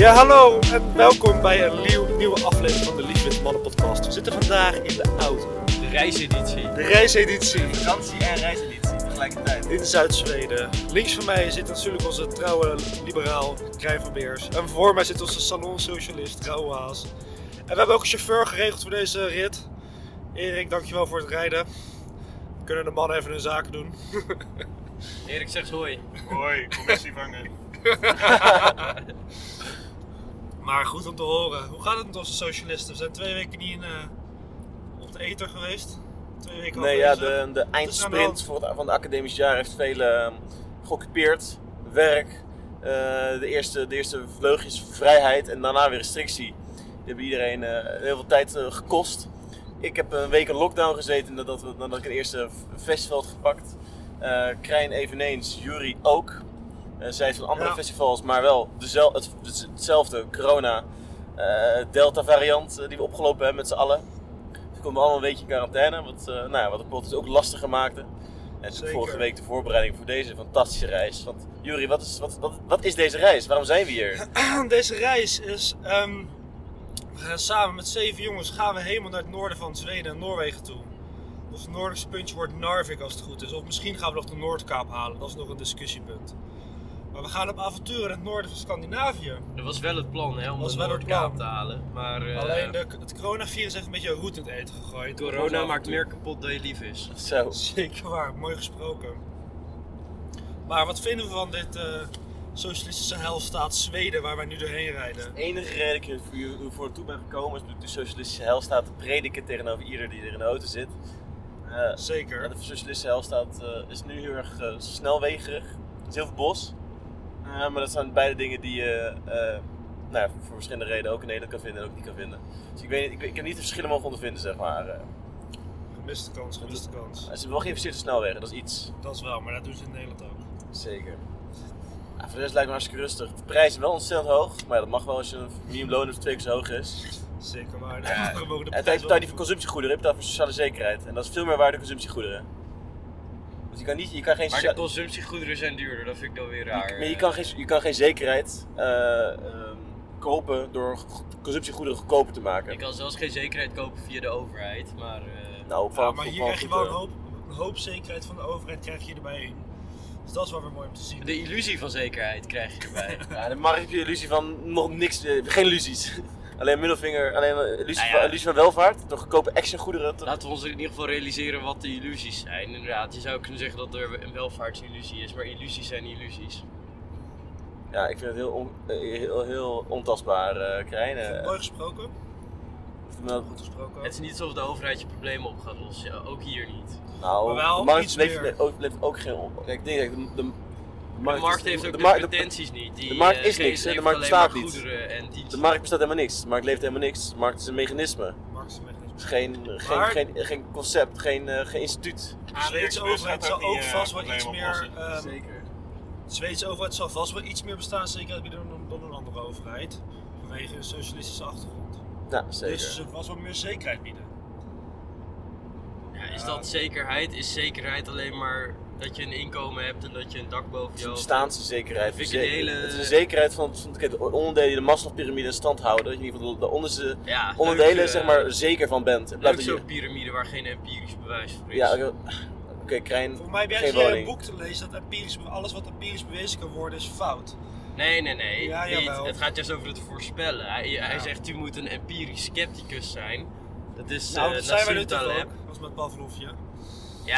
Ja, hallo en welkom bij een nieuw, nieuwe aflevering van de Liefde Mannen podcast. We zitten vandaag in de auto, De reiseditie. de reiseditie Vakantie en reiseditie tegelijkertijd. in Zuid-Zweden. Links van mij zit natuurlijk onze trouwe liberaal Krijn van Beers. En voor mij zit onze salonsocialist Rauwe Haas. En we hebben ook een chauffeur geregeld voor deze rit. Erik, dankjewel voor het rijden. Kunnen de mannen even hun zaken doen. Erik zegt hoi. Hoi, commissie vangen. Maar goed om te horen. Hoe gaat het met onze socialisten? We zijn twee weken niet in, eh, op de ether geweest. Twee weken Nee, ja, de, de eindsprint voor het, van het academisch jaar heeft velen ehm, geoccupeerd. Werk, eh, de, eerste, de eerste vleugjes vrijheid en daarna weer restrictie. Die hebben iedereen eh, heel veel tijd gekost. Ik heb een week in lockdown gezeten nadat, we, nadat ik een eerste festival had gepakt. Krijn eveneens, Jury ook. Zij is van andere Ja. festivals, maar wel dezel, het, het- hetzelfde corona eh, Delta variant eh, die we opgelopen hebben met z'n allen. Ze konden allemaal een weekje in quarantaine, wat, eh, nou ja, wat de pot dus ook lastiger maakte. En Zeker. vorige week de voorbereiding voor deze fantastische reis. Want Jury, wat is, wat, wat, wat is deze reis? Waarom zijn we hier? Deze reis is. ehm, we gaan samen met zeven jongens gaan we helemaal naar het noorden van Zweden en Noorwegen toe. Ons noordelijkste puntje wordt Narvik als het goed is. Of misschien gaan we nog de Noordkaap halen. Dat is nog een discussiepunt. Maar we gaan op avontuur in het noorden van Scandinavië. Dat was wel het plan hè, om Was de wel het Noordkaap plan. te halen. Maar eh, Alleen de, het coronavirus heeft een beetje roet in het eten gegooid. corona maakt meer kapot dan je lief is. Zo. Zeker waar, mooi gesproken. Maar wat vinden we van dit eh, socialistische helstaat Zweden waar wij nu doorheen rijden? De enige reden dat ik hier voor, toe ben gekomen is dat de socialistische helstaat te prediken tegenover ieder die er in de auto zit. Eh, ja, Zeker. de socialistische helstaat eh, is nu heel erg snelwegerig. Er is heel veel bos. Eh, maar dat zijn beide dingen die je eh, nou ja, voor verschillende redenen ook in Nederland kan vinden en ook niet kan vinden. Dus ik, weet, niet- ik, ik heb niet de verschillen mogen ondervinden, zeg maar. eh. Gemiste kans, gemiste kans. ze hebben wel geïnvesteerd in snelwegen, dat is iets. Dat is wel, maar dat doen ze in Nederland ook. Zeker. Ja, voor de rest lijkt me hartstikke rustig. De prijs is wel ontzettend hoog, maar ja, dat mag wel als je een minimumloon hebt twee keer zo hoog is. Zeker waar. Ja, we mogen de En prijs uiteindelijk wel betaal je die voor consumptiegoederen, je betaalt voor sociale zekerheid. En dat is veel meer waard dan consumptiegoederen. Dus je kan, niet, je kan geen Maar de consumptiegoederen zijn duurder, dat vind ik dan weer raar. maar je kan geen, je kan geen zekerheid eh, ehm, kopen door go- consumptiegoederen goedkoper te maken. Je kan zelfs geen zekerheid kopen via de overheid, maar... eh, Nou, Ja, maar hier krijg je wel een eh, hoop, een hoop zekerheid van de overheid krijg je erbij in. Dus dat is wel weer mooi om te zien. de illusie van zekerheid krijg je erbij. Ja, de markt heb je illusie van nog niks, geen illusies. Alleen middelvinger, alleen eh, illusie, Nou ja. van, illusie van welvaart, door goedkope actiongoederen te Laten we ons in ieder geval realiseren wat de illusies zijn. Inderdaad, je zou kunnen zeggen dat er een welvaartsillusie is, maar illusies zijn illusies. Ja, ik vind het heel, on- eh, heel, heel ontastbaar, eh Krijn. eh. Mooi gesproken. Nou, Goed gesproken. Het is niet alsof de overheid je problemen op gaat lossen, ja, ook hier niet. nou, Maar wel de markt iets levert, meer. ook, levert ook geen op. Kijk, ik denk dat de, de, de De markt heeft ook de de, markt- de- pretenties niet. Die, de markt eh, is niks, hè, de markt bestaat niet. de markt bestaat helemaal niks. De markt leeft helemaal niks. De markt is een mechanisme. Het is geen, geen, geen, geen concept, geen, eh, geen instituut. De Zweedse overheid zal ook vast wel iets meer. ehm, Zeker. de Zweedse overheid zal vast wel iets meer bestaanszekerheid bieden dan, dan een andere overheid. Vanwege een socialistische achtergrond. Ja, zeker. Dus ze vast wel meer zekerheid bieden. Ja, is dat zekerheid? Is zekerheid alleen maar dat je een inkomen hebt en dat je een dak boven Het je is een hoofd bestaanszekerheid. Vind ik een hele- Het is een zekerheid van, van kijk, de onderdelen die de Maslowpyramide in stand houden. Dat je in ieder geval de, de onderste Ja, onderdelen leuk, eh, zeg maar, zeker van bent. Leuk dat zo'n piramide waar geen empirisch bewijs voor is. ja, oké, oké, Krijn, Volgens mij heb jij geen een boek te lezen dat empirisch, alles wat empirisch bewezen kan worden is fout. Nee, nee, nee. Ja, niet. jawel. Het gaat juist over het voorspellen. Hij, hij zegt, je moet een empirisch scepticus zijn. Dat is nou, eh dat zijn wij nu Nassim toch Taleb. ook. Dat was met Pavlovje. Ja,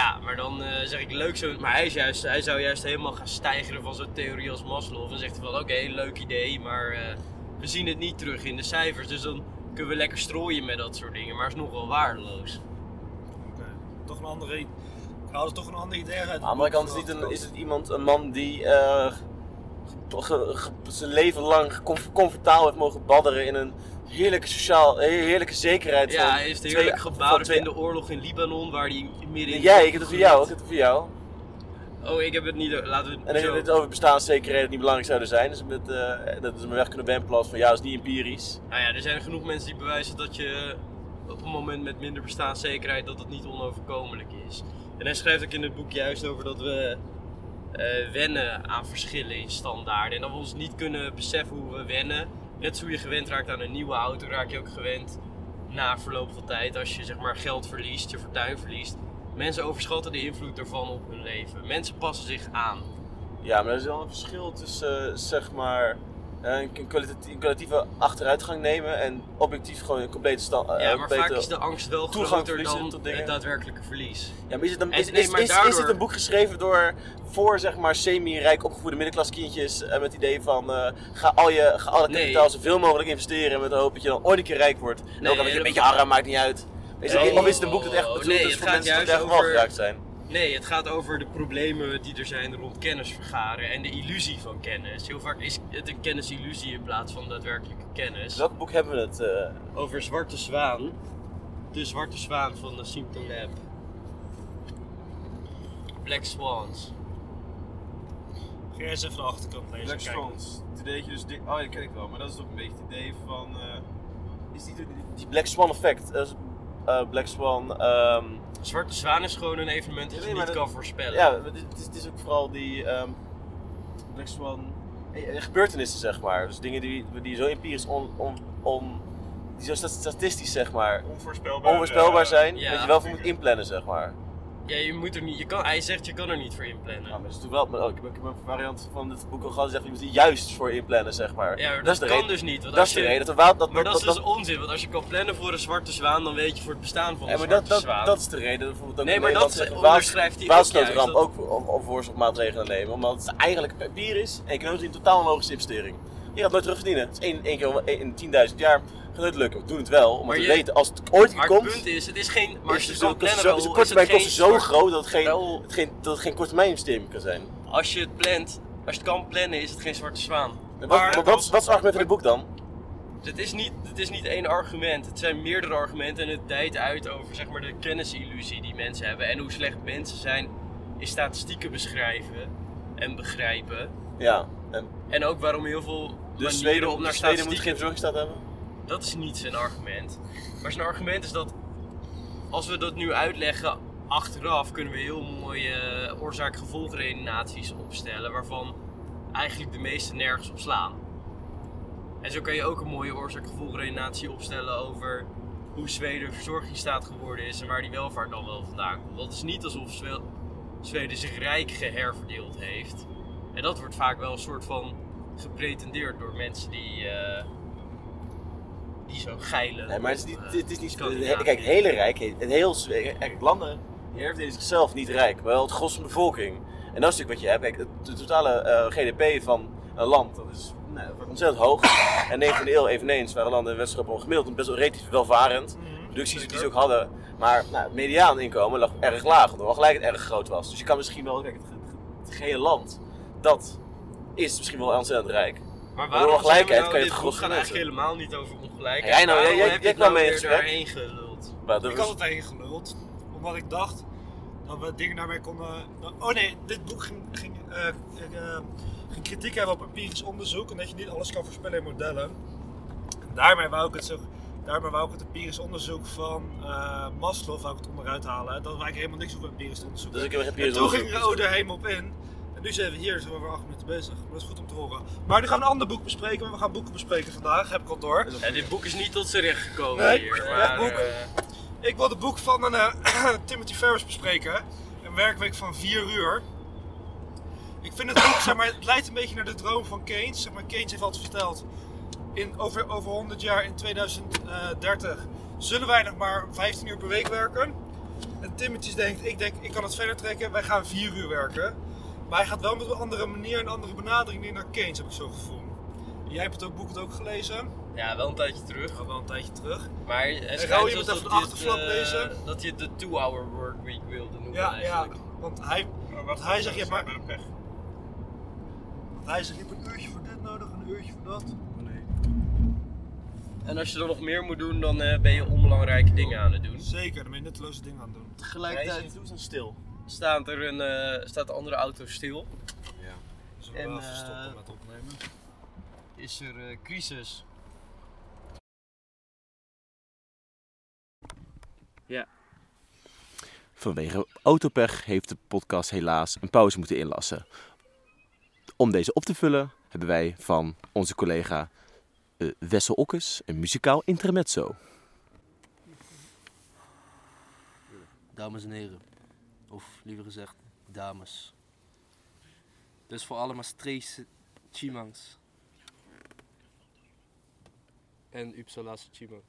maar dan eh, zeg ik leuk zo. Maar hij, is juist, hij zou juist helemaal gaan stijgeren van zo'n theorie als Maslow. Dan zegt hij van oké, leuk idee, maar eh, we zien het niet terug in de cijfers. Dus dan kunnen we lekker strooien met dat soort dingen. Maar het is nog wel waardeloos. Oké. Toch een andere. Ik haal er toch een ander idee uit. Aan de andere kant is, het niet een, is het iemand, een man die eh, ge- ge- ge- zijn leven lang comf- comfortabel heeft mogen badderen in een heerlijke sociaal, heerlijke zekerheid. Ja, van hij heeft heerlijk gebouwd in de oorlog in Libanon, waar hij midden in. Jij, ik heb het voor jou, ik heb het voor jou. Oh, ik heb het niet. Laten we En dan het heb het over bestaanszekerheden die niet belangrijk zouden zijn. Dus met, eh, dat is me weg kunnen wempelen van ja, dat is niet empirisch. Nou ja, er zijn genoeg mensen die bewijzen dat je op een moment met minder bestaanszekerheid dat het niet onoverkomelijk is. En hij schrijft ook in het boek juist over dat we eh, wennen aan verschillen in standaarden. En dat we ons niet kunnen beseffen hoe we wennen net zo je gewend raakt aan een nieuwe auto, raak je ook gewend na verloop van tijd. Als je zeg maar geld verliest, je fortuin verliest. Mensen overschatten de invloed daarvan op hun leven. Mensen passen zich aan. Ja, maar er is wel een verschil tussen, eh, zeg maar, een kwalitati- een kwalitatieve achteruitgang nemen en objectief gewoon een complete stand. eh, Ja, maar vaak is de angst wel groter dan tot dingen. het daadwerkelijke verlies. Ja, maar is het, een, En- is, nee, is, is, is het een boek geschreven door voor zeg maar semi-rijk opgevoede middenklaskindjes eh, met het idee van eh, ga al je ga al het Nee. kapitaal zoveel mogelijk investeren met de hoop dat je dan ooit een keer rijk wordt. En Nee, ook al je een beetje arm maakt niet uit. Is het, Nee. of is het een boek dat echt bedoeld Nee, is voor mensen die echt wel geraakt zijn? Nee, het gaat over de problemen die er zijn rond kennis vergaren en de illusie van kennis. Heel vaak is het een kennisillusie in plaats van daadwerkelijke kennis. Welk boek hebben we het? eh, Over Zwarte Zwaan. De Zwarte Zwaan van de Simpton Lab. Black Swans. Ga eens even de achterkant lezen. Black kijken. Swans. Het idee dat je dus... di- Oh, dat ken ik wel. Maar dat is toch een beetje het idee van... eh, is die, die, die Black Swan effect? eh, Black Swan. ehm, Zwarte Zwaan is gewoon een evenement dat Ja, je niet kan voorspellen. ja, het is, het is- is ook vooral die ehm, Black Swan eh, eh, gebeurtenissen zeg maar. Dus dingen die, die zo empirisch on, on, on die zo stat- statistisch zeg maar onvoorspelbaar. onvoorspelbaar eh, zijn, ja. dat je wel voor moet inplannen zeg maar. Ja, je moet er niet, je kan, hij zegt je kan er niet voor inplannen. Ja, maar dat is natuurlijk wel, maar, ik, heb, een variant van dit boek al gehad, zegt je moet er juist voor inplannen zeg maar. Ja, maar dat dat, is de kan reden. dus niet. Want Dat is de je- reden. Dat, we- dat, Maar dat is dat, dus onzin, want als je kan plannen voor een zwarte zwaan, dan weet je voor het bestaan van ja, een maar zwarte dat, dat, zwaan. dat is de reden. Bijvoorbeeld ook Nee, in maar dat zeggen, onderschrijft hij ook ook om, om voorzorgmaatregelen nemen. Omdat het eigenlijk papier is en economisch een totaal onlogische investering. Je gaat nooit terugverdienen. Het is één, één keer in 10.000 jaar. Gaat nooit lukken. We doen het wel, omdat Maar je- weten als het ooit Maar keer het komt. punt is, het is geen. Maar als is de zo- is de korte het termijn kosten zo groot dat het geen, het geen, dat het geen korte termijn investering kan zijn. Als je het plant, als je het kan plannen, is het geen zwarte zwaan. Maar- wat, wat, is- wat is het argument in het boek dan? Het is, niet, het is niet één argument, het zijn meerdere argumenten en het dijt uit over zeg maar, de kennisillusie die mensen hebben en hoe slecht mensen zijn in statistieken beschrijven en begrijpen. Ja. En En ook waarom heel veel dus Zweden, om naar dus Zweden moet geen verzorgingsstaat hebben? Dat is niet zijn argument. Maar zijn argument is dat als we dat nu uitleggen achteraf, kunnen we heel mooie eh, oorzaak-gevolgredenaties opstellen waarvan eigenlijk de meeste nergens op slaan. En zo kan je ook een mooie oorzaak-gevolgredenatie opstellen over hoe Zweden een verzorgingsstaat geworden is en waar die welvaart dan wel vandaan komt. Want het is niet alsof Zwe- Zweden zich rijk geherverdeeld heeft. En dat wordt vaak wel een soort van gepretendeerd door mensen die, eh, die zo geilen. Nee, maar het is niet. op, eh, Het is niet kijk, hele rijk, het heel Zweden, kijk, landen herverdelen zichzelf niet rijk, maar wel het gros van de bevolking. En dat is natuurlijk wat je hebt. Kijk, het- de totale eh, GDP van een land, dat is nou, ontzettend hoog. En 19e eeuw eveneens waren landen in West-Europa gemiddeld best wel relatief welvarend. Mhm, Producties die ze ook hadden, maar nou, het mediaan inkomen lag erg laag, omdat wel gelijk het erg groot was. Dus je kan misschien wel, kijk, het, het, het gehele land, dat is misschien wel ontzettend rijk. Maar door waarom ongelijkheid zijn we nou, kan je het gros gaat van eigenlijk helemaal niet over ongelijkheid. Ja, jij nou, Waarom jij- heb je jij het kwam nou mee daarheen geluld? Maar dat Ik was- had het heen geluld, omdat ik dacht dat we dingen daarmee konden. Oh nee, dit boek ging, ging, eh, eh, ging kritiek hebben op empirisch onderzoek en dat je niet alles kan voorspellen in modellen. En daarmee wou ik het zo. Daarmee wou ik het empirisch onderzoek van eh Maslow wou ik het onderuit halen. Dat we eigenlijk helemaal niks over empirisch onderzoek. Dus ik heb een en empirisch toen ging. Rode helemaal op in. En nu zijn we hier, zijn we weer acht minuten bezig. Maar dat is goed om te horen. Maar nu gaan we een ander boek bespreken. want We gaan boeken bespreken vandaag, heb ik al door. Ja, dit boek is niet tot z'n recht gekomen Nee, hier. Maar, boek- eh, Ik wil het boek van een, eh, Timothy Ferris bespreken. Een werkweek van 4 uur. Ik vind het boek, zeg maar, het leidt een beetje naar de droom van Keynes. Zeg maar, Keynes heeft altijd verteld, in, over, over 100 jaar, in 2030, zullen wij nog maar 15 uur per week werken. En Timothy denkt, ik denk, ik kan het verder trekken, wij gaan 4 uur werken. Maar hij gaat wel met een andere manier, een andere benadering in naar Keynes, heb ik zo gevoel. Jij hebt het ook, boek het ook gelezen, ja, wel een tijdje terug. al wel een tijdje terug. Maar schijnt je even dat de hij het, eh, lezen. Dat hij het de two-hour workweek wilde noemen Ja, ja, eigenlijk. want hij, Maar Want wat hij zegt, je hebt maar- hebben pech. want hij zegt, je hebt een uurtje voor dit nodig, een uurtje voor dat. En als je dan nog meer moet doen, dan eh, ben je onbelangrijke dingen aan het doen. Zeker, dan ben je nutteloze dingen aan het doen. Tegelijkertijd doen ze stil. Staat er een, eh, staat de andere auto stil. Dus we En, wel even eh, stoppen met opnemen. Is er eh, crisis. Vanwege autopech heeft de podcast helaas een pauze moeten inlassen. Om deze op te vullen hebben wij van onze collega eh, Wessel Okkes, een muzikaal intermezzo. Dames en heren. Of liever gezegd, dames. Dus voor alle Maastrichtse Chimangs. En Uppsala's Chimang.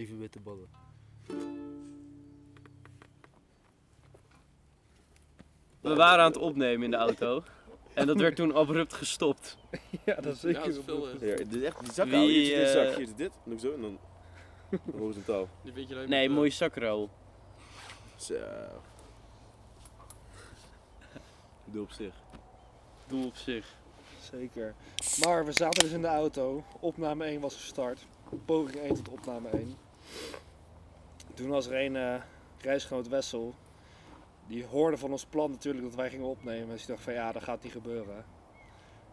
Lieve witte ballen. We waren aan het opnemen in de auto. En dat werd toen abrupt gestopt. Ja, dat is zeker. Ja, dat is veel, Ja, dit is echt die zak Wie, houden. Hier zit dit eh, zak, hier zit dit. Doe ik zo en dan horizontaal. die weet je alleen Nee, eh, mooie zakrol. Zo. Doe op zich. Doel op zich. Zeker. Maar we zaten dus in de auto. Opname 1 was gestart. Poging 1 tot opname 1. Toen was er een eh reisgenoot Wessel. Die hoorde van ons plan natuurlijk dat wij gingen opnemen. Dus die dacht van ja, dat gaat niet gebeuren.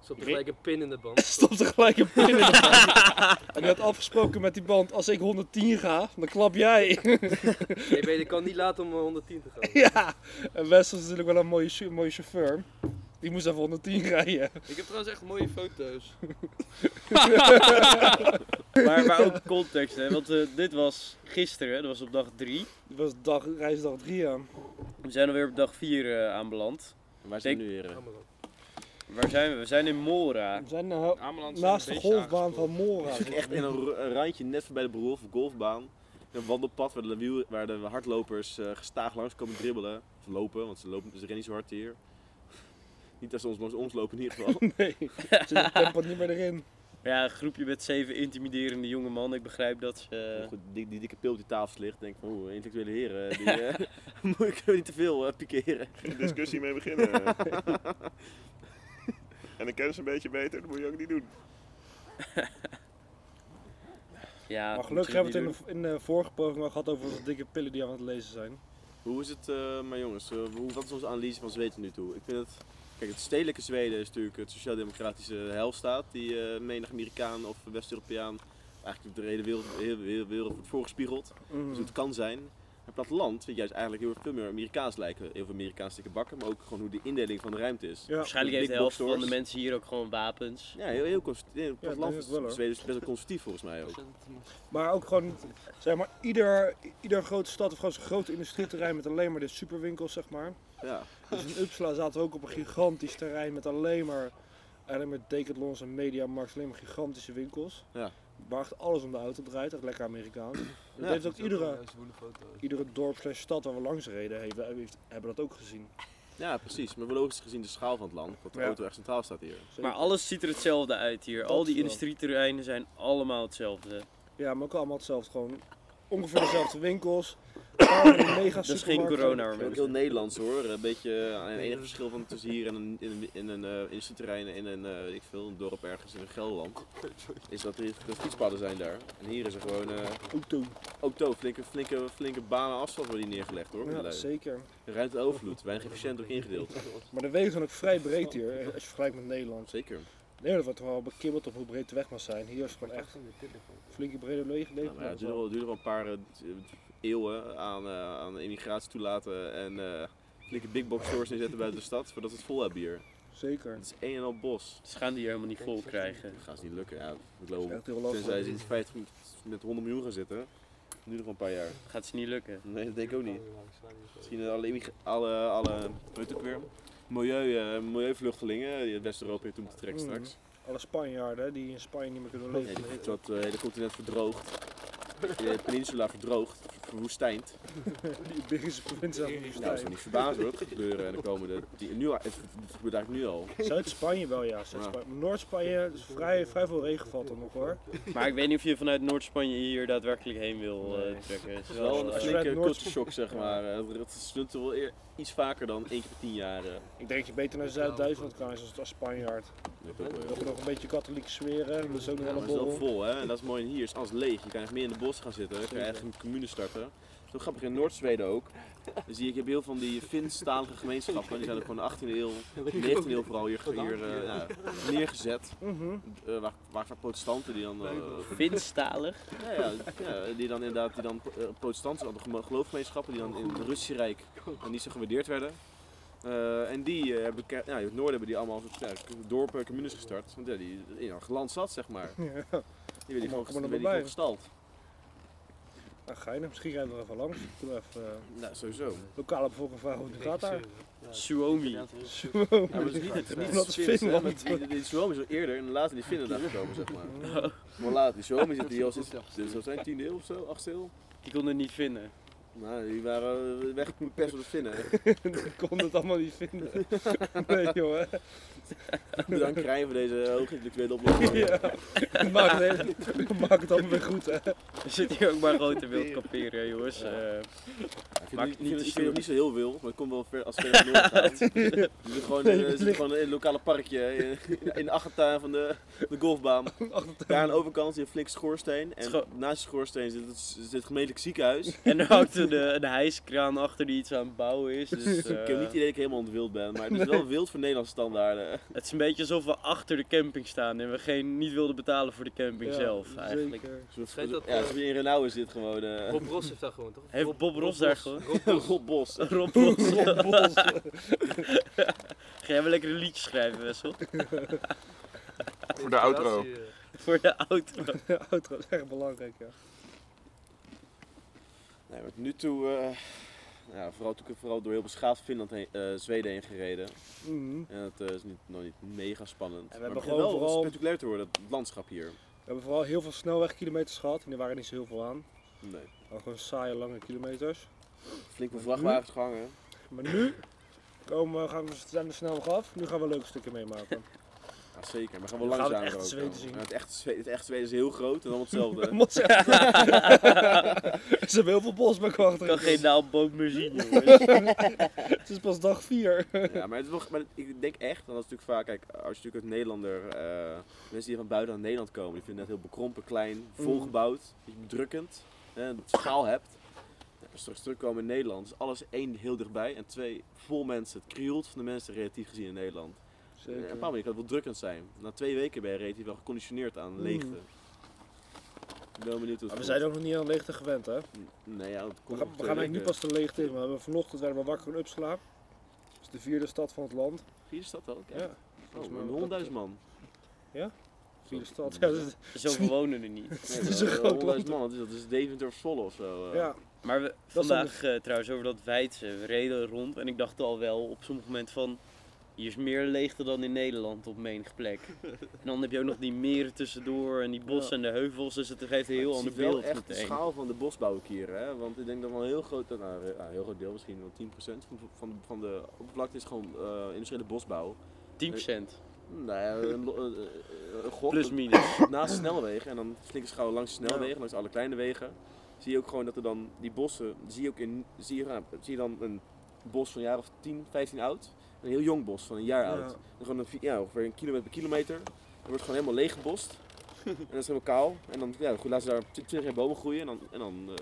Er gelijk een pin in de band. Stopte gelijk een pin in de band. En hij had afgesproken met die band, als ik 110 ga, dan klap jij. Nee, ben je kan niet laten om eh, 110 te gaan. ja. En Wessel is natuurlijk wel een mooie, mooie chauffeur. Die moest even 110 rijden. Ik heb trouwens echt mooie foto's. Maar, maar ook context, hè. Want eh, dit was gisteren, dat was op dag 3. Dat was dag, reisdag 3 aan. We zijn alweer op dag 4 aanbeland. En waar zijn we nu, heren? Waar zijn we? We zijn in Mora. We zijn nou Ameland naast de golfbaan van Mora. Echt in een, randje net voorbij de Broer golfbaan. Een wandelpad waar de, wiel, waar de hardlopers eh, gestaag langs komen dribbelen. Of lopen, want ze, lopen, ze rennen niet zo hard hier. Niet dat ze ons lopen in ieder geval. Nee, het tempo niet meer erin. Ja, een groepje met zeven intimiderende jonge mannen. Ik begrijp dat ze... Goed, die, die dikke pil op die tafel ligt, denk ik van oeh, intellectuele heren, die eh, moet ik niet te veel eh, pikeren. Geen discussie mee beginnen. en dan kennen ze een beetje beter, dat moet je ook niet doen. ja, Maar gelukkig hebben we het in de, in de vorige poging al gehad over onze dikke pillen die aan het lezen zijn. Hoe is het, eh, maar jongens, eh, hoe, wat is onze analyse van Zweden nu toe? Ik vind het, kijk, het stedelijke Zweden is natuurlijk het sociaal-democratische helstaat, die eh menig Amerikaan of West-Europeaan eigenlijk de hele wereld, de hele, hele wereld wordt voorgespiegeld. Mhm. Dus het kan zijn. Het platteland vind juist eigenlijk heel veel meer Amerikaans lijken. Heel veel Amerikaans dikke bakken, maar ook gewoon hoe de indeling van de ruimte is. Ja. Waarschijnlijk Big heeft de helft box van de mensen hier ook gewoon wapens. Ja, heel, heel conservatief. Het platteland wel, hoor. Zweden is best wel conservatief volgens mij ook. Maar ook gewoon, zeg maar, ieder, ieder grote stad heeft gewoon zo'n groot industrieterrein met alleen maar de superwinkels, zeg maar. Ja. Dus in Uppsala zaten we ook op een gigantisch terrein met alleen maar, alleen maar Decathlons en Mediamarkt, alleen maar gigantische winkels. Ja. Waar echt alles om de auto draait, echt lekker Amerikaans. Dat Ja, heeft ook iedere, iedere dorp slash stad waar we langs reden, heeft, heeft- hebben dat ook gezien. ja, precies. Maar logisch gezien de schaal van het land, dat de Ja. auto echt centraal staat hier. Zeker. Maar alles ziet er hetzelfde uit hier. Dat Al die industrieterreinen zijn allemaal hetzelfde. Ja, maar ook allemaal hetzelfde. Gewoon ongeveer dezelfde winkels. Een mega Dat is geen corona hoor ook heel Nederlands hoor. Een beetje aan het enige verschil van tussen hier en een, in een, in een eh, industrieterrein in een, eh, weet ik veel, een dorp ergens in Gelderland. Is dat er de fietspaden zijn daar. En hier is er gewoon eh Auto. auto, flinke, flinke, flinke banen asfalt worden hier neergelegd hoor. Ja, Ja, zeker. Ruimte overvloed, weinig efficiënt ook ingedeeld. Maar de wegen zijn ook vrij breed hier, als je vergelijkt met Nederland. Zeker. Nederland wordt wel bekibbeld op hoe breed de weg mag zijn. Hier is het gewoon echt flinke brede wegen. Nou, ja, het duurde wel, duurde wel een paar eh, eeuwen aan, eh, aan immigratie toelaten en eh, flinke big box stores neerzetten buiten de stad voordat we het vol hebben hier. Zeker. Het is een en al bos. Ze gaan die helemaal niet vol krijgen. Dat gaat ze niet lukken. Ja, ik Dat geloof. Tenzij ze in feite met 100 miljoen gaan zitten. Duurt nog een paar jaar. Gaat ze niet lukken. Nee, dat denk ik ook niet. Misschien alle, alle, alle ook weer? Milieu, eh, milieuvluchtelingen die West-Europa hier toe moeten trekken Mhm. straks. Alle Spanjaarden die in Spanje niet meer kunnen Ja, leven. die, dat het hele continent verdroogt. De peninsula verdroogt. Verwoestijnd. Die Iberische provincie de Nou, dat zou niet verbazen hoor, dat gaat gebeuren in de komende... Die, nu, al- het, het gebeurt eigenlijk nu al. Zuid-Spanje wel, ja. Zuid-Spanje. Noord-Spanje is vrij, vrij veel regen valt er nog hoor. Maar ik weet niet of je vanuit Noord-Spanje hier daadwerkelijk heen wil eh, trekken. Het is is wel een eh, flinke zeg maar. Eh, Het, het snunt wel eer, iets vaker dan één keer per tien jaar. eh. Ik denk dat je beter naar Zuid-Duitsland kan als, als Spanjaard. Dat is ook nog een beetje katholieke sferen. Dat is ook nog Ja, wel een is vol hè, en dat is mooi hier. is alles leeg. Je kan echt meer in de bos gaan zitten. Je kan echt een commune starten. Zo grappig in Noord-Zweden ook. Dan zie je, ik heb heel veel van die Finstalige gemeenschappen. Die zijn ook gewoon de 18e eeuw, 19e eeuw vooral hier, hier eh, ja, neergezet. Mhm. Eh, waar, waar protestanten die dan, eh, Finstalig. ja, ja, ja, die dan inderdaad, die dan protestanten, de geloofgemeenschappen die dan in het Russische Rijk niet zo gewaardeerd werden. Eh, en die eh, hebben, ja, in het noorden hebben die allemaal ja, dorpen, communes gestart. Want ja, die in een land zat, zeg maar. Ja. Die werden die gewoon, die gewoon gestald. Nou, geinig. Misschien rijden we er even langs. Doe even eh, Nou, sowieso. lokale bevolking vragen hoe het gaat daar. Suomi. Ja, maar het is niet, het niet Dat Finland. want Die, Suomi is al eerder en later die Finnen daar gekomen, zeg maar. Maar later, die Suomi zitten hier al sinds, dit zou zijn 10e eeuw of zo, 8e eeuw. Die kon het niet vinden. Nou, die waren eh, weggepest door de Finnen. Ik kon het allemaal niet vinden. Nee hè. Bedankt Krijn voor deze hoogintellectuele oplossing. Ja. Maak het, maak het allemaal weer goed hè. Er zit hier ook maar grote wild kamperen, jongens. Eh, Ik vind, Maakt het niet niet, te ik vind zuur. het niet zo heel veel, maar het komt wel ver, als het verder naar noord gaat. Je zit gewoon, in, je zit gewoon in het lokale parkje in, in de achtertuin van de, de golfbaan. Daar aan de overkant zit een flink schoorsteen. En Scho- naast de schoorsteen zit het, zit het gemeentelijk ziekenhuis. en er hangt een, eh, een hijskraan achter die iets aan het bouwen is. Dus, ik heb eh, niet het idee dat ik helemaal in het wild ben, maar het is wel wild voor Nederlandse standaarden. het is een beetje alsof we achter de camping staan en we geen, niet wilden betalen voor de camping Ja, zelf eigenlijk. Zeker. Dat, ja, eh, in Renauwen zit gewoon. eh Bob Ross heeft daar gewoon, toch? Heeft Bob Ross daar gewoon? Rob Bos. Rob Bos. Ga jij wel lekker een liedje schrijven, Wessel? Voor de outro. Eh. Voor de auto. Ja, outro is echt belangrijk ja. Nee, maar nu toe, eh, ja, vooral, toen, vooral door heel beschaafd Finland heen, eh, Zweden heen gereden. Mhm. En dat eh, is niet, nog niet mega spannend. we maar hebben gewoon wel vooral- spectaculair te worden, het landschap hier. We hebben vooral heel veel snelwegkilometers gehad en er waren niet zo heel veel aan. Nee. Maar gewoon saaie lange kilometers. Flink veel vrachtwagens gehangen. Maar nu komen we, gaan we, zijn we snel nog af. Nu gaan we leuke stukken meemaken. Ja, zeker, maar gaan we Dan gaan het echte ook Zweden dan. zien. Ja, het, echte Zweden, het echte Zweden is heel groot en allemaal hetzelfde. Moet zeggen. Ze hebben heel veel bos bij Ik kan achter. geen naaldboom meer zien. Het is pas dag 4. ja, maar, het is wel, maar ik denk echt, dat is natuurlijk vaak, kijk, als je natuurlijk een Nederlander, eh, mensen die van buiten naar Nederland komen, die vinden het heel bekrompen, klein, volgebouwd, beetje bedrukkend, hè, schaal hebt. Ja, als we straks terugkomen in Nederland, is alles één heel dichtbij en twee vol mensen. Het krioelt van de mensen relatief gezien in Nederland. En op een moment kan het wel drukkend zijn. Na twee weken ben je relatief wel geconditioneerd aan leegte. Ik ben wel benieuwd hoe het Maar we komt. zijn ook nog niet aan leegte gewend hè. Nee, ja, dat We komt gaan, we gaan eigenlijk niet weken. pas de leegte in. We hebben vanochtend werden we wakker in Uppsala. Dat is de vierde stad van het land. Vierde stad wel? Ja, Ja. volgens Oh, mij met wel. 100.000 man. vierde stad. Ja, dat is- Zoveel wonen er niet. Nee, Het is een groot 100.000 man, dat is, dat is Deventer of Zwolle of zo. eh. ja. Maar we, vandaag eh, trouwens over dat Weidse, we reden rond en ik dacht al wel op sommige momenten van... Hier is meer leegte dan in Nederland op menige plek. En dan heb je ook nog die meren tussendoor en die bossen en de heuvels, dus het geeft een heel ander het is wel beeld echt de meteen. schaal van de bosbouw ook hier. Hè? Want ik denk dat wel een heel groot, nou, ja, een heel groot deel, misschien wel 10% van, van, van de oppervlakte is gewoon eh industriële bosbouw. 10%. Nou ja, een, gok. Plus minus. Naast snelwegen en dan flinke schouw langs de snelwegen, langs alle kleine wegen, zie je ook gewoon dat er dan die bossen, zie je ook in, zie je, nou, zie je dan een bos van een jaar of 10, 15 oud, een heel jong bos van een jaar Ja. oud. Gewoon een, ja, ongeveer een kilometer per kilometer, dan wordt gewoon helemaal leeg gebost. en dat is helemaal kaal. En dan ja, goed, laten ze daar 20 jaar bomen groeien en dan, en dan eh,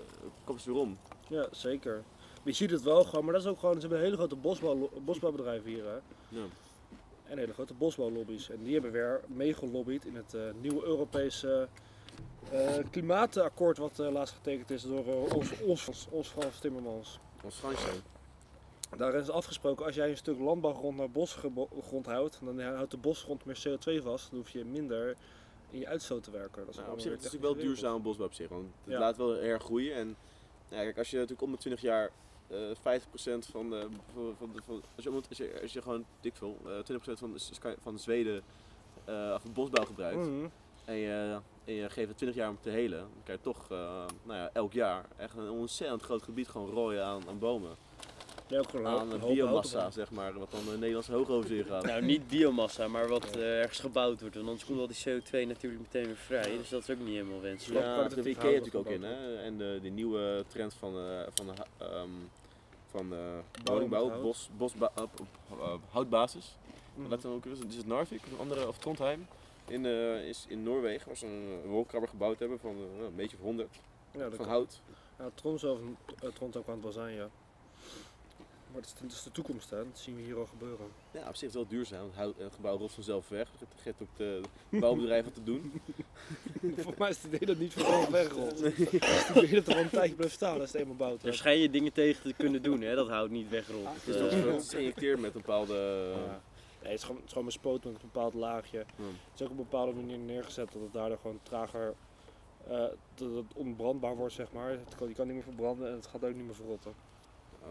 kappen ze weer om. ja, zeker. Maar je ziet het wel gewoon, maar dat is ook gewoon, ze hebben hele grote bosbouw, bosbouwbedrijven hier hè. Ja. En hele grote bosbouwlobby's. En die hebben weer meegelobbyd in het eh, nieuwe Europese eh, klimaatakkoord wat eh, laatst getekend is door eh, ons, ons, ons Frans Timmermans. Als Fransje. Daarin is afgesproken, als jij een stuk landbouwgrond naar bosgrond houdt, dan houdt de bosgrond meer CO2 vast. Dan hoef je minder in je uitstoot te werken. Dat is Nou, op zich het is natuurlijk wel duurzame bosbouw op zich, want het Ja. laat wel erg groeien. En ja, kijk, als je natuurlijk om de 20 jaar eh 50% van de, van, van de van, als, je, als, je, als je gewoon dik veel, eh 20% van van de Zweden van bosbauw gebruikt. Mhm. En je en je geeft het 20 jaar om te helen, dan kan je toch nou ja, elk jaar echt een ontzettend groot gebied gewoon rooien aan, aan bomen. Ja, ook gewoon een Aan hoop- een hoop biomassa, zeg maar, wat dan de Nederlandse hoogovens ingaat. Nou, niet biomassa, maar wat eh, ergens gebouwd wordt. Want anders komt al die CO2 natuurlijk meteen weer vrij. Dus dat is ook niet helemaal wenselijk. Ja, zit hout IKEA natuurlijk ook in. Hè? En de, de nieuwe trend van, eh, van, de ehm, van eh woningbouw bos, bosba- op, eh, houtbasis. Laat dan ook eens, is het Narvik of een andere of Trondheim in, eh, is in Noorwegen, waar ze een wolkrabber gebouwd hebben van een beetje of 100 Ja, dat van kan. hout. Ja, Tron zelf, uh, Tron ook aan het wel zijn, ja. Maar het is, het de toekomst, hè. Dat zien we hier al gebeuren. Ja, op zich is het wel duurzaam. een gebouw rolt vanzelf weg. Het geeft ook de bouwbedrijf wat te doen. Voor mij is het idee dat het niet vanzelf wegrolt. Het is het idee dat er wel een tijdje blijft staan als het eenmaal bouwt. Daar schijn je dingen tegen te kunnen doen, hè? dat hout niet wegrolt. Het is Eh, toch het is geïnjecteerd met een bepaalde... Ja. Nee, het is gewoon, het is gewoon bespoten met een bepaald laagje. Het is ook op een bepaalde manier neergezet dat het daardoor gewoon trager, eh, dat het onbrandbaar wordt, zeg maar. Het kan, je kan niet meer verbranden en het gaat ook niet meer verrotten.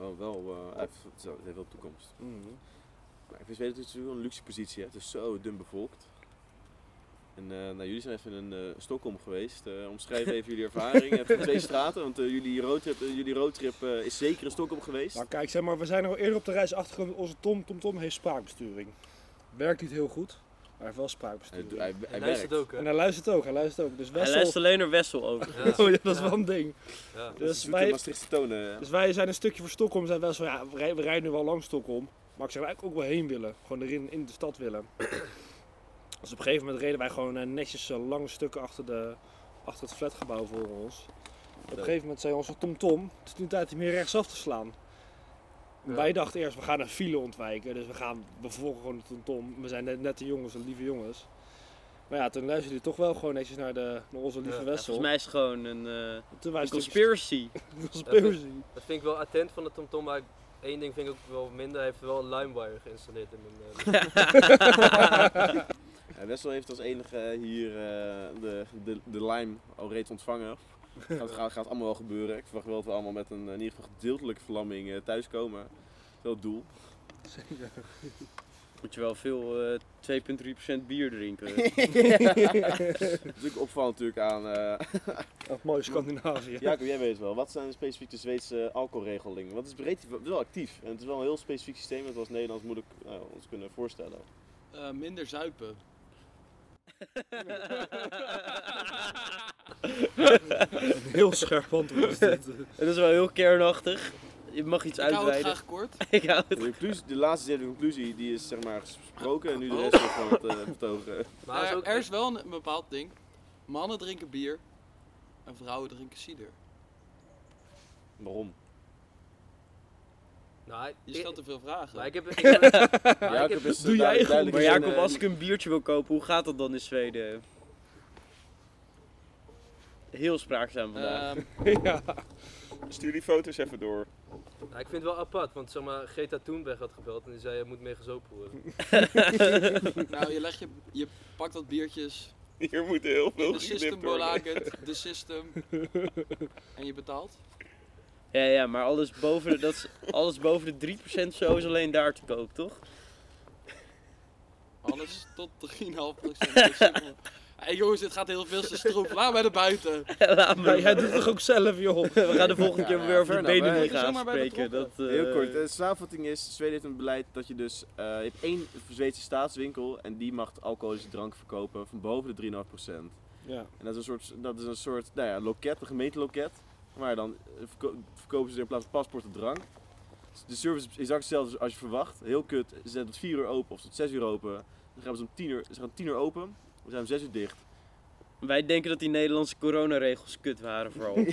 Oh, wel, eh, het heeft- het heeft wel toekomst. Mhm. Maar ik weet het is wel een luxe positie. Hè. Het is zo dun bevolkt. En eh, nou, jullie zijn even in eh, Stockholm geweest. Eh, omschrijf even jullie ervaring. Even twee straten, want eh, jullie roadtrip, jullie roadtrip eh, is zeker in Stockholm geweest. Maar kijk, zeg maar, we zijn er al eerder op de reis achtergekomen. Onze Tom, Tom Tom heeft spraakbesturing. Werkt niet heel goed, maar hij heeft wel Hij, spraakbesturing. hij, hij, Hij werkt. luistert ook, hè? En hij luistert ook, hij luistert ook. Dus Hij Wessel... luistert alleen naar Wessel over. Ja. Oh ja, dat is wel een ding. Ja. Dus wij, tonen. ja. dus wij zijn een stukje voor Stockholm. Zijn wel zo, ja, we rij- we rijden nu wel langs Stockholm. Maar ik zou eigenlijk ook wel heen willen. Gewoon erin in de stad willen. Dus op een gegeven moment reden wij gewoon eh, netjes eh, lange stukken achter, de, achter het flatgebouw voor ons. Op een gegeven moment zei onze Tom Tom, het is nu tijd om hier rechtsaf te slaan. Ja. Wij dachten eerst, we gaan een file ontwijken. Dus we gaan, we volgen gewoon de Tom Tom. We zijn net, nette jongens, en lieve jongens. Maar ja, toen luisterde hij toch wel gewoon netjes naar, de, naar onze lieve Ja, Wessel. Volgens mij is het gewoon een, eh, Toen wij een conspiracy. conspiracy. Dat vind ik wel attent van de TomTom, maar één ding vind ik ook wel minder. Hij heeft wel een LimeWire geïnstalleerd in mijn... Ja, Wessel heeft als enige hier eh, de, de, de lime al reeds ontvangen. Gaat, gaat, gaat allemaal wel gebeuren. Ik verwacht wel dat we allemaal met een eh, in ieder geval gedeeltelijke verlamming eh, thuiskomen. Dat is wel het doel. Moet je wel veel eh 2,3% bier drinken. Het is natuurlijk opvallend natuurlijk aan... eh Oh, mooi Scandinavië. Jacob, jij weet het wel. Wat zijn specifiek de Zweedse alcoholregelingen? Want het is breed, het wel actief. En het is wel een heel specifiek systeem dat we als Nederlands moeilijk eh, ons kunnen voorstellen. Eh, minder zuipen. Heel scherp antwoord is dit. Het is wel heel kernachtig. Je mag iets Ik hou het graag kort. Ik hou De, conclusie, de laatste zin, de conclusie, die is zeg maar gesproken en nu de Oh. rest van het uh, betogen. maar is er, er is wel een, een bepaald ding. Mannen drinken bier en vrouwen drinken cider. Waarom? nou, Je stelt te veel vragen. maar ik heb... Ik heb maar ik Jacob heb is, eh, doe jij duidelijk- Maar Jacob, eh, als ik een biertje wil kopen, hoe gaat dat dan in Zweden? Heel spraakzaam vandaag. Ehm, ja. Stuur die foto's even door. nou, ik vind het wel apart, want zeg maar, Greta Thunberg had gebeld en die zei je moet meer gezopen worden. nou, je, legt je, je pakt wat biertjes Hier moeten heel veel de system de system. En je betaalt. Ja, ja, maar alles boven de, dat is, alles boven de 3% zo is alleen daar te koop, toch? Alles tot 3,5%. Hé jongens, dit gaat heel veel te stroep. Laat mij naar buiten. Laat Ja, me. jij doet het toch ook zelf, joh? We gaan de volgende keer Ja, weer over de enough, benen gaan spreken. Dat, eh, Heel kort, de samenvatting is, Zweden heeft een beleid dat je dus, eh, je hebt één Zweedse staatswinkel en die mag alcoholische drank verkopen van boven de 3,5%. Ja. En dat is een soort, dat is een soort nou ja, loket, een gemeenteloket. Maar dan eh, verko- verkopen ze er in plaats van paspoort de drank. De service is exact hetzelfde als je verwacht. Heel kut. Ze zijn tot 4 uur open of tot 6 uur open. Dan gaan ze om 10 uur, ze gaan om 10 uur open. We zijn om 6 uur dicht. Wij denken dat die Nederlandse coronaregels kut waren vooral.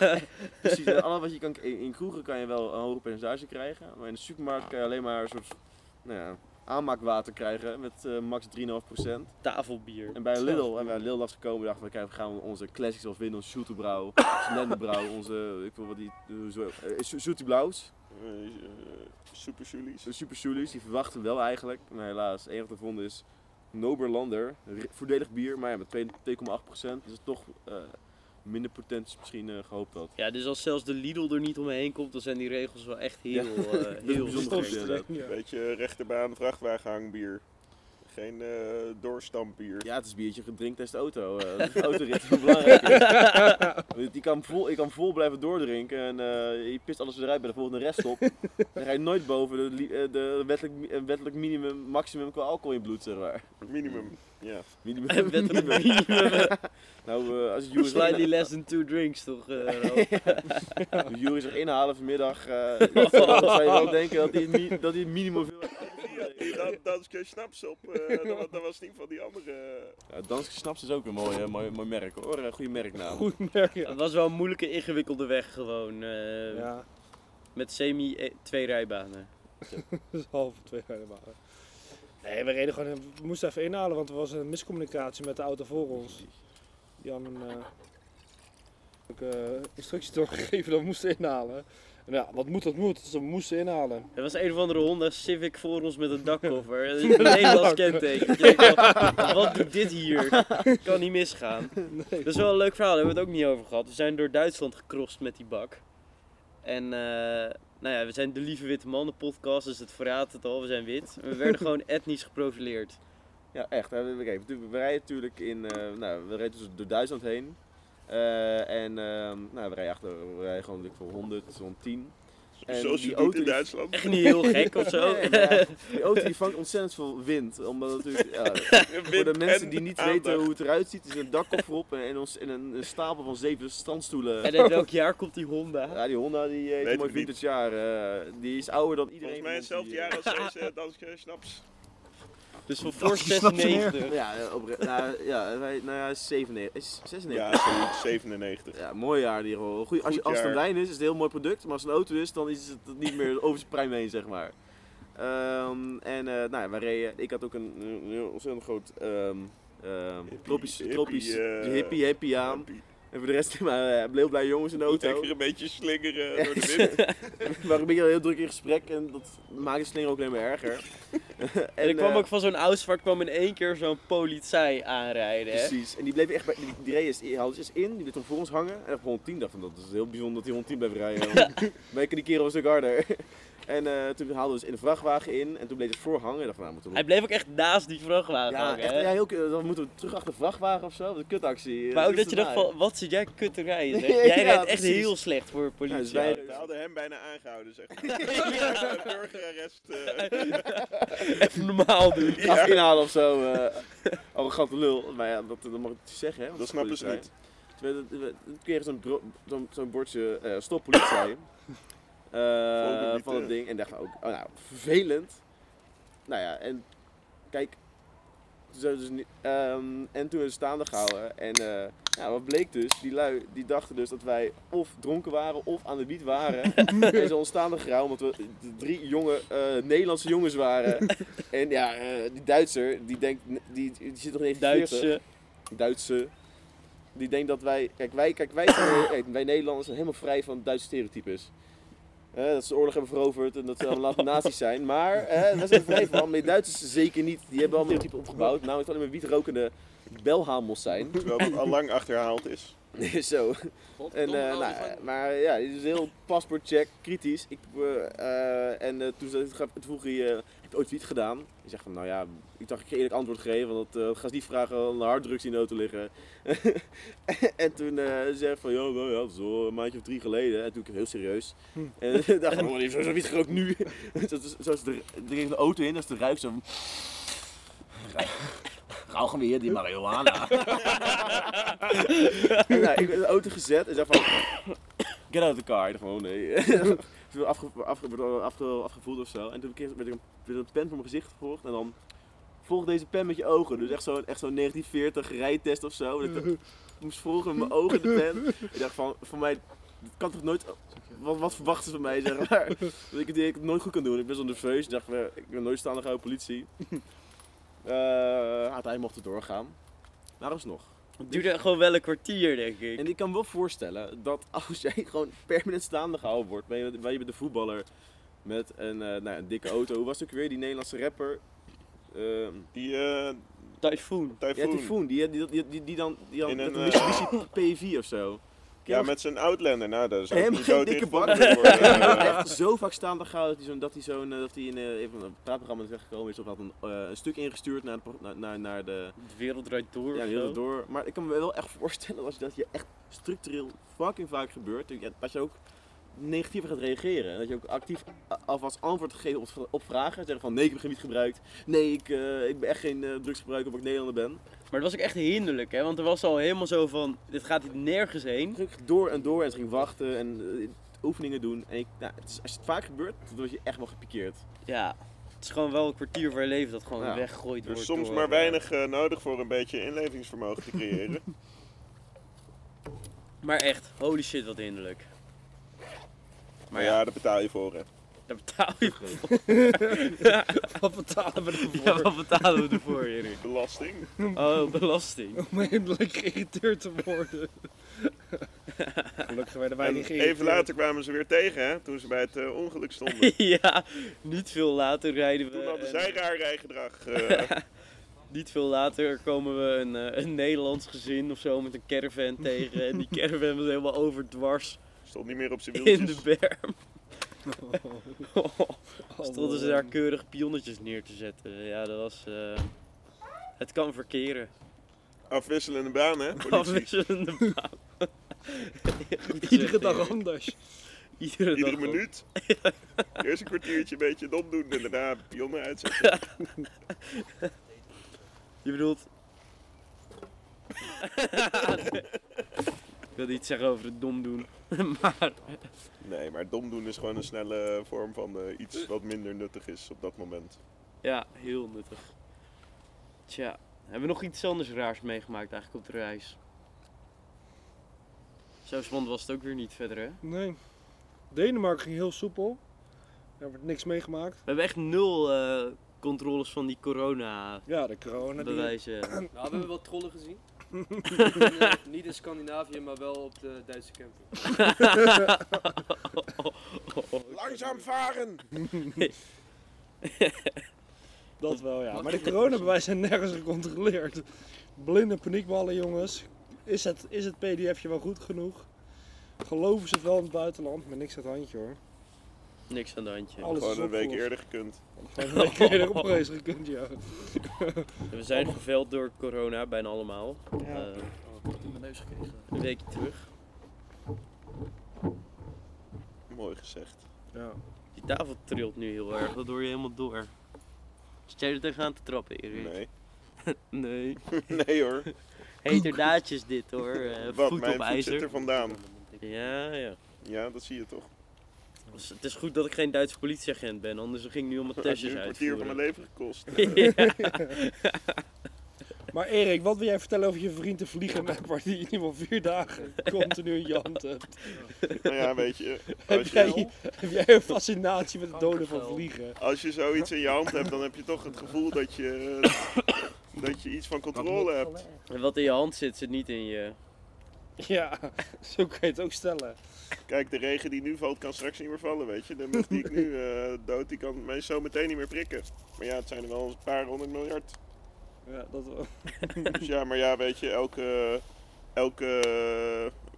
Precies. En alles wat je kan, in, in kroegen kan je wel een hoger percentage krijgen. Maar in de supermarkt kan je alleen maar een soort nou ja, aanmaakwater krijgen met eh, max 3,5%. Tafelbier. En bij Lidl, en bij Lidl was gekomen, dachten we, kijk, we gaan onze classics zoals winnen, onze Schultebrouw, Slendebrouw, onze, ik wil wat die, eh, zo, uh, Eh, eh, Super Super Julies, die verwachten we wel eigenlijk. Maar helaas, het enige wat we vonden is Noberlander, voordelig bier, maar ja, met 2 2,8% is het toch eh, minder potent misschien eh, gehoopt had. Ja, dus als zelfs de Lidl er niet omheen komt, dan zijn die regels wel echt heel, Ja. eh, Dat is heel bijzonder. Ja. Beetje rechterbaan, vrachtwagenhangbier. Geen eh doorstampbier. Ja, het is biertje gedrinkt tijdens de auto. eh, dat is de autorit is belangrijk. Die kan vol, je kan vol blijven doordrinken en eh, je pist alles eruit bij de volgende reststop. Dan ga je nooit boven de, de wettelijk, wettelijk minimum, maximum qua alcohol in je bloed, zeg maar. Minimum. Ja. Minimum. Minimum. nou, eh, als Jury Slightly less than two drinks toch? eh, Ralf? Als Jury zich inhalen vanmiddag, eh dan zou je wel denken dat hij, mi- dat hij het minimum veel Die dan, Danske Snaps op, eh, dat, was, dat was niet van die andere... Ja, Danske Snaps is ook een mooi, mooi, mooi merk hoor, een goede merknaam. Goed merk, ja. Het was wel een moeilijke, ingewikkelde weg gewoon. eh, Ja, Met semi twee rijbanen. dat is half twee helemaal. Nee, we reden gewoon, we moesten even inhalen, want er was een miscommunicatie met de auto voor ons. Die hadden een ook, eh, instructies doorgegeven dat we moesten inhalen. En ja, wat moet dat moet, dus we moesten inhalen. Er was een of andere Honda Civic voor ons met een dakkoffer. Een Nederlands kenteken. Wat doet dit hier? Kan niet misgaan. Nee, Dat is wel een leuk verhaal, daar hebben we het ook niet over gehad. We zijn door Duitsland gecrossed met die bak. En eh, nou ja, we zijn de Lieve Witte Mannen podcast, dus het verraadt het al, we zijn wit. We werden gewoon etnisch geprofileerd. Ja, echt. hè. We, we rijden natuurlijk in, eh, nou, we rijden dus door Duitsland heen. Eh, en ehm, nou, we rijden, achter, we rijden gewoon voor 100, 110. En Zoals je die doet auto in Duitsland. Echt niet heel gek of zo. Nee, maar ja, die auto die vangt ontzettend veel wind. Omdat natuurlijk, ja, voor de mensen die niet weten hoe het eruit ziet, is er een dakkoffer op en, ons, en een, een stapel van zeven standstoelen. En in welk jaar komt die Honda? Ja, die Honda die heeft Weet een mooi vintage jaar. eh, die is ouder dan iedereen. Volgens mij hetzelfde eh, jaar als deze Danske Snaps. Dus van voor 96. Ja, opre- nou, ja, wij, nou ja, 97, is 96. Ja, zoiets, 97. Ja, mooi jaar die gewoon. Goed, als, je, als het een lijn is, is het een heel mooi product. Maar als het een auto is, dan is het niet meer over zijn prime heen, zeg maar. Ehm, en eh nou ja, wij reden, ik had ook een, een heel ontzettend groot ehm ehm, Hippie- tropisch, hippie, tropisch eh, hippie, hippie aan. En voor de rest, maar uh, heel blij jongens in de auto. Lekker een beetje slingeren door de wind. We waren een beetje heel druk in gesprek en dat maakt de slinger ook alleen maar erger. En ik kwam eh, ook van zo'n Ausvaart, kwam in één keer zo'n politie aanrijden. Hè? Precies. En die bleef echt bij, die, die reed haalde eerst in, die bleef toen voor ons hangen. En op 110 dacht ik, dat is heel bijzonder dat hij 110 blijft rijden. Maar ik die kerel een stuk harder. En eh, toen haalden we dus in de vrachtwagen in en toen bleef het voor hangen. Ik dacht nou, moeten we Hij bleef ook echt naast die vrachtwagen ja, hangen. echt, hè? ja, heel, dan moeten we terug achter de vrachtwagen of zo. Wat een kutactie. Maar ook dat je dacht van, wat zit jij kut te rijden? zeg. Ja, Jij rijdt echt precies. heel slecht voor Ja, politie. dus wij- We hadden hem bijna aangehouden, zeg maar. Burgerarrest. eh. Even normaal doen. Gas inhalen of zo. eh arrogante lul. Maar ja, dat, dat mag ik niet zeggen. Hè, Dat snappen ze niet. Toen kregen ze zo'n bro- zo'n zo'n bordje eh stop politie. eh, van het ding. En dachten we ook, oh nou, vervelend. Nou ja, en kijk. Dus niet, ehm, en toen ze staande gehouden. En eh, ja, wat bleek dus? Die lui die dachten dus dat wij of dronken waren of aan de wiet waren. en ze ontstaande gehouden omdat we drie jonge eh, Nederlandse jongens waren. en ja, die Duitser, die denkt, die, die zit nog in 1940. Duitse. Duitse. Die denkt dat wij. Kijk, wij, kijk, wij, zijn, kijk, wij Nederlanders zijn helemaal vrij van Duitse stereotypes. Eh, dat ze de oorlog hebben veroverd en dat ze allemaal nazi's zijn. Maar eh wij zijn er vrij van. Maar de Duitsers zeker niet. Die hebben allemaal stereotypen opgebouwd. Namelijk dat alleen maar wietrokende belhamels zijn. Terwijl het al lang achterhaald is. Zo. En, eh, nou, maar ja, dit is heel paspoortcheck, kritisch. Ik, eh, eh, en toen, zei- toen vroeg hij, eh, heb je ooit wiet gedaan? Ik zeg van, nou ja, ik dacht ik ga eerlijk antwoord geven, want dat eh, ga ze niet vragen aan de harddrugs die in de auto liggen. en toen eh, zei hij van, ja, nou ja, dat is al een maandje of drie geleden. En toen ik heel serieus. En ik dacht van, oh, zo'n wiet gerookt nu. zo, zo, zo is de, er ging een auto in, dat is de ruik zo. Rauw weer die marihuana. En, nou, ik ben in de auto gezet en zei van, get out of the car. Ik dacht van, oh nee. Werd afge, afge, afgevoeld of zo. En toen werd ik een, een pen voor mijn gezicht gevolgd. En dan volg deze pen met je ogen. Dus echt zo'n echt zo'n 1940 rijtest of zo. Ik moest volgen met mijn ogen de pen. Ik dacht van, voor mij, kan toch nooit... Wat, wat verwachten ze van mij, zeg maar? Dat ik het, ik het nooit goed kan doen. Ik ben zo nerveus. Ik dacht, eh, ik ben nooit staande gehouden politie. Eh uiteindelijk mocht het doorgaan. Maar alsnog. Het duurde gewoon wel een kwartier, denk ik. En ik kan me wel voorstellen dat als jij gewoon permanent staande gehouden wordt, ben je, ben je met de voetballer met een, eh, nou ja, een dikke auto. Hoe was het ook weer, die Nederlandse rapper? Ehm Die eh Typhoon. ja, tyfoon. Typhoon, die, die, die, die, die dan, die dan In met een, een eh, Mitsubishi P4 of zo. Ja, met zijn Outlander. Nou, ik Helemaal niet geen dikke bak. worden. Ik heb echt zo vaak staan dat hij zo'n dat hij zo'n eh, dat hij in eh, even een praatprogramma terechtgekomen is of had een, eh, een stuk ingestuurd naar de, naar, naar, de De wereld draait door. ja, zo. door. Maar ik kan me wel echt voorstellen als dat je echt structureel fucking vaak gebeurt, dat je- dat je ook negatief gaat reageren. En dat je ook actief alvast antwoord geeft op, op vragen. Zeggen van nee, ik heb geen wiet gebruikt. Nee, ik, eh, ik ben echt geen drugsgebruiker omdat ik Nederlander ben. Maar het was ook echt hinderlijk, hè? Want er was al helemaal zo van, dit gaat hier nergens heen. Druk door en door en ze ging wachten en eh, oefeningen doen. En ik, nou, het is, als het vaak gebeurt, dan word je echt wel gepikeerd. Ja, het is gewoon wel een kwartier van je leven dat gewoon Ja. weggegooid Er wordt. is soms door, maar eh, weinig eh, nodig voor een beetje inlevingsvermogen te creëren. Maar echt, holy shit, wat hinderlijk. maar ja, daar betaal je voor, hè. Daar betaal je voor. Wat betalen we ervoor? Ja, wat betalen we ervoor, Erik? Belasting. Oh, belasting. Om eindelijk geïrriteerd te worden. Gelukkig werden wij En niet geïrriteerd. even later kwamen ze weer tegen, hè, toen ze bij het eh, ongeluk stonden. ja, niet veel later rijden we. Toen hadden en- zij raar rijgedrag. eh, Niet veel later komen we een, eh, een Nederlands gezin of zo met een caravan tegen. En die caravan was helemaal overdwars stond niet meer op zijn in wieltjes. de berm. Oh, Stonden ze daar keurig pionnetjes neer te zetten. Ja, dat was... eh, het kan verkeren. Afwisselende baan, hè, politie. Afwisselende baan. Iedere dag anders. Iedere, Iedere dag minuut. Eerst een kwartiertje een beetje dom doen en daarna pionnen uitzetten. Je bedoelt... Ik wilde iets zeggen over het dom doen. maar Nee, maar dom doen is gewoon een snelle vorm van eh, iets wat minder nuttig is op dat moment. ja, heel nuttig. Tja, hebben we nog iets anders raars meegemaakt eigenlijk op de reis? Zo spannend was het ook weer niet verder, hè? Nee. Denemarken ging heel soepel. Daar wordt niks meegemaakt. We hebben echt nul eh, controles van die corona Ja, de corona. Die... bewijzen. Nou, we hebben wel trollen gezien. Niet in Scandinavië, maar wel op de Duitse camping. Langzaam varen! Dat wel, ja. Maar de coronabewijzen zijn nergens gecontroleerd. Blinde paniekballen, jongens. Is het, is het pdfje wel goed genoeg? Geloven ze het wel in het buitenland? Maar niks aan het handje hoor. Niks aan de handje. Alles Gewoon is een week opgelost. eerder gekund. Gewoon een week eerder op reis gekund, ja. We zijn geveld door corona, bijna allemaal. Ja. Eh, Oh, ik heb in mijn neus gekregen. een weekje terug. Mooi gezegd. ja. Die tafel trilt nu heel erg, dat hoor je helemaal door. Zit jij er tegenaan te trappen, Erik? Nee. Nee. Nee hoor. Heterdaadjes dit hoor. eh, Wat, voet mijn op voet ijzer. zit er vandaan. Ja, ja. Ja, dat zie je toch. Dus het is goed dat ik geen Duitse politieagent ben, anders ging ik nu allemaal Dat heeft testjes nu een kwartier van mijn leven gekost. Maar Erik, wat wil jij vertellen over je vriend de vliegenmerkwart die in ieder geval vier dagen continu in je hand hebt? Nou ja, weet je. Heb jij, je, heb jij een fascinatie met het doden van vliegen? als je zoiets in je hand hebt, dan heb je toch het gevoel dat je, dat je iets van controle hebt. En wat in je hand zit, zit niet in je. Ja, zo kan je het ook stellen. Kijk, de regen die nu valt kan straks niet meer vallen, weet je. De mug die ik nu eh, dood, die kan mij zo meteen niet meer prikken. Maar ja, het zijn er wel een paar honderd miljard. Ja, dat wel. Dus ja, maar ja, weet je, elke, elke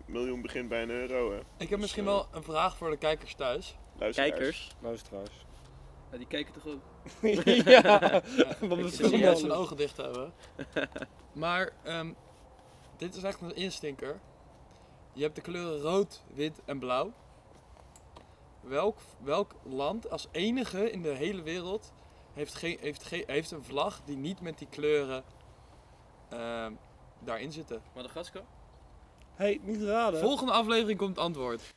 miljoen begint bij een euro, hè. Ik heb misschien wel een vraag voor de kijkers thuis. Luisteraars. Kijkers. Luisteraars. Ja, die kijken toch ook? ja, wat Ik we zie juist zijn filmen. ogen dicht hebben. Maar ehm, dit is echt een instinker. Je hebt de kleuren rood, wit en blauw. Welk, welk land als enige in de hele wereld heeft, geen, heeft, geen, heeft een vlag die niet met die kleuren ehm, daarin zitten? Madagaskar? Hey, niet raden. Volgende aflevering komt het antwoord.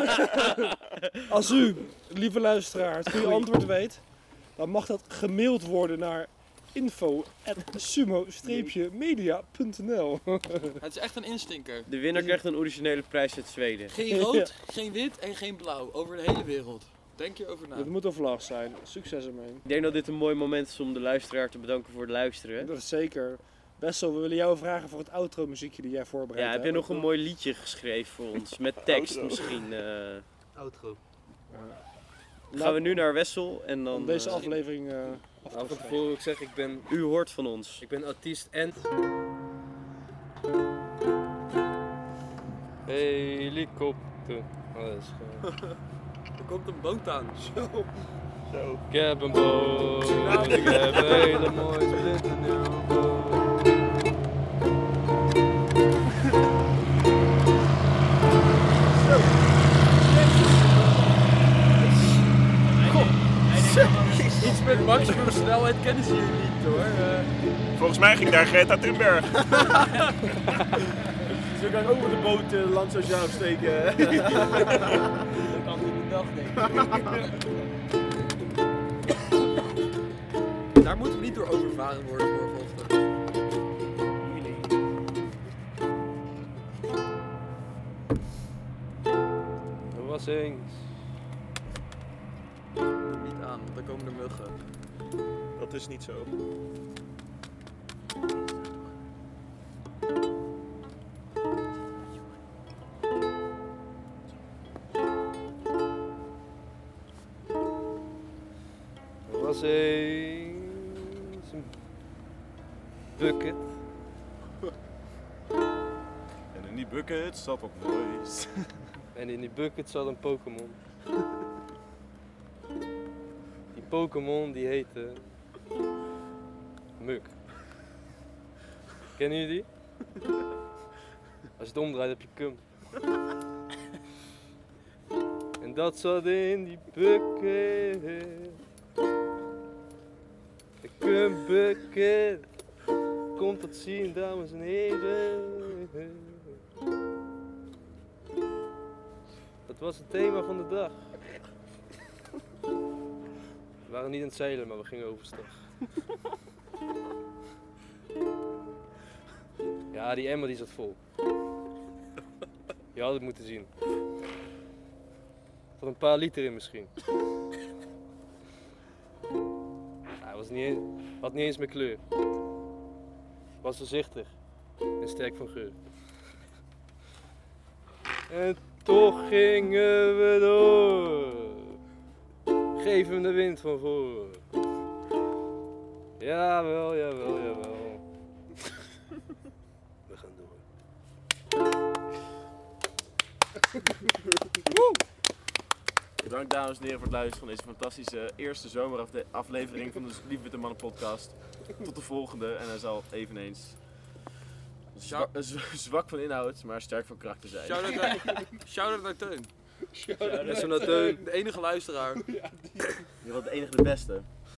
Als u, lieve luisteraar, het goede antwoord weet, dan mag dat gemaild worden naar info.sumo-media.nl Het is echt een instinker. De winnaar krijgt een originele prijs uit Zweden. Geen rood, geen wit en geen blauw. Over de hele wereld. Denk je over na. Het moet een vlag zijn. Succes ermee. Ik denk dat dit een mooi moment is om de luisteraar te bedanken voor het luisteren. Dat is zeker. Bessel, we willen jou vragen voor het outro muziekje die jij voorbereid Ja, heb je nog een mooi liedje geschreven voor ons? Met tekst misschien. eh. Outro. gaan we nu naar Wessel en dan... Om deze eh, aflevering eh Nou, van tevoren ik zeggen, ik ben, U hoort van ons. ik ben autist en... Helikopter. Oh, dat is gewoon... Er komt een boot aan. Zo. Ik heb een boot, ik heb een hele mooie splinternieuwe boot. Met maximum snelheid kennen ze jullie niet hoor. Eh, Volgens mij ging daar Greta Thunberg. Kan ik ook met de boot uh, land zoals jou steken. Dat kan hij de dag denken. daar moeten we niet door overvaren worden voor volgens komen er muggen. Dat is niet zo. Er was eens een bucket. En in die bucket zat wat moois. En in die bucket zat een Pokémon. Pokémon die heette Muk. Kennen jullie die? Als je het omdraait heb je cum. En dat zat in die bucket. De cum bucket. Komt tot zien, dames en heren. Dat was het thema van de dag. Waren niet aan het zeilen, maar we gingen overstag. Ja, die emmer die zat vol. Je had het moeten zien. Er een paar liter in misschien. Hij was niet eens, had niet eens meer kleur. Was voorzichtig en sterk van geur. En toch gingen we door. Geef hem de wind van voor. Jawel, jawel, jawel. We gaan door. Bedankt dames en heren voor het luisteren van deze fantastische eerste zomeraflevering van de Lieve Witte Mannen podcast. Tot de volgende en hij zal eveneens zwa- zwak van inhoud, maar sterk van karakter zijn. Shout-out naar, shout-out naar Teun. Met zo'n Teun. De enige luisteraar. Je was de enige de beste.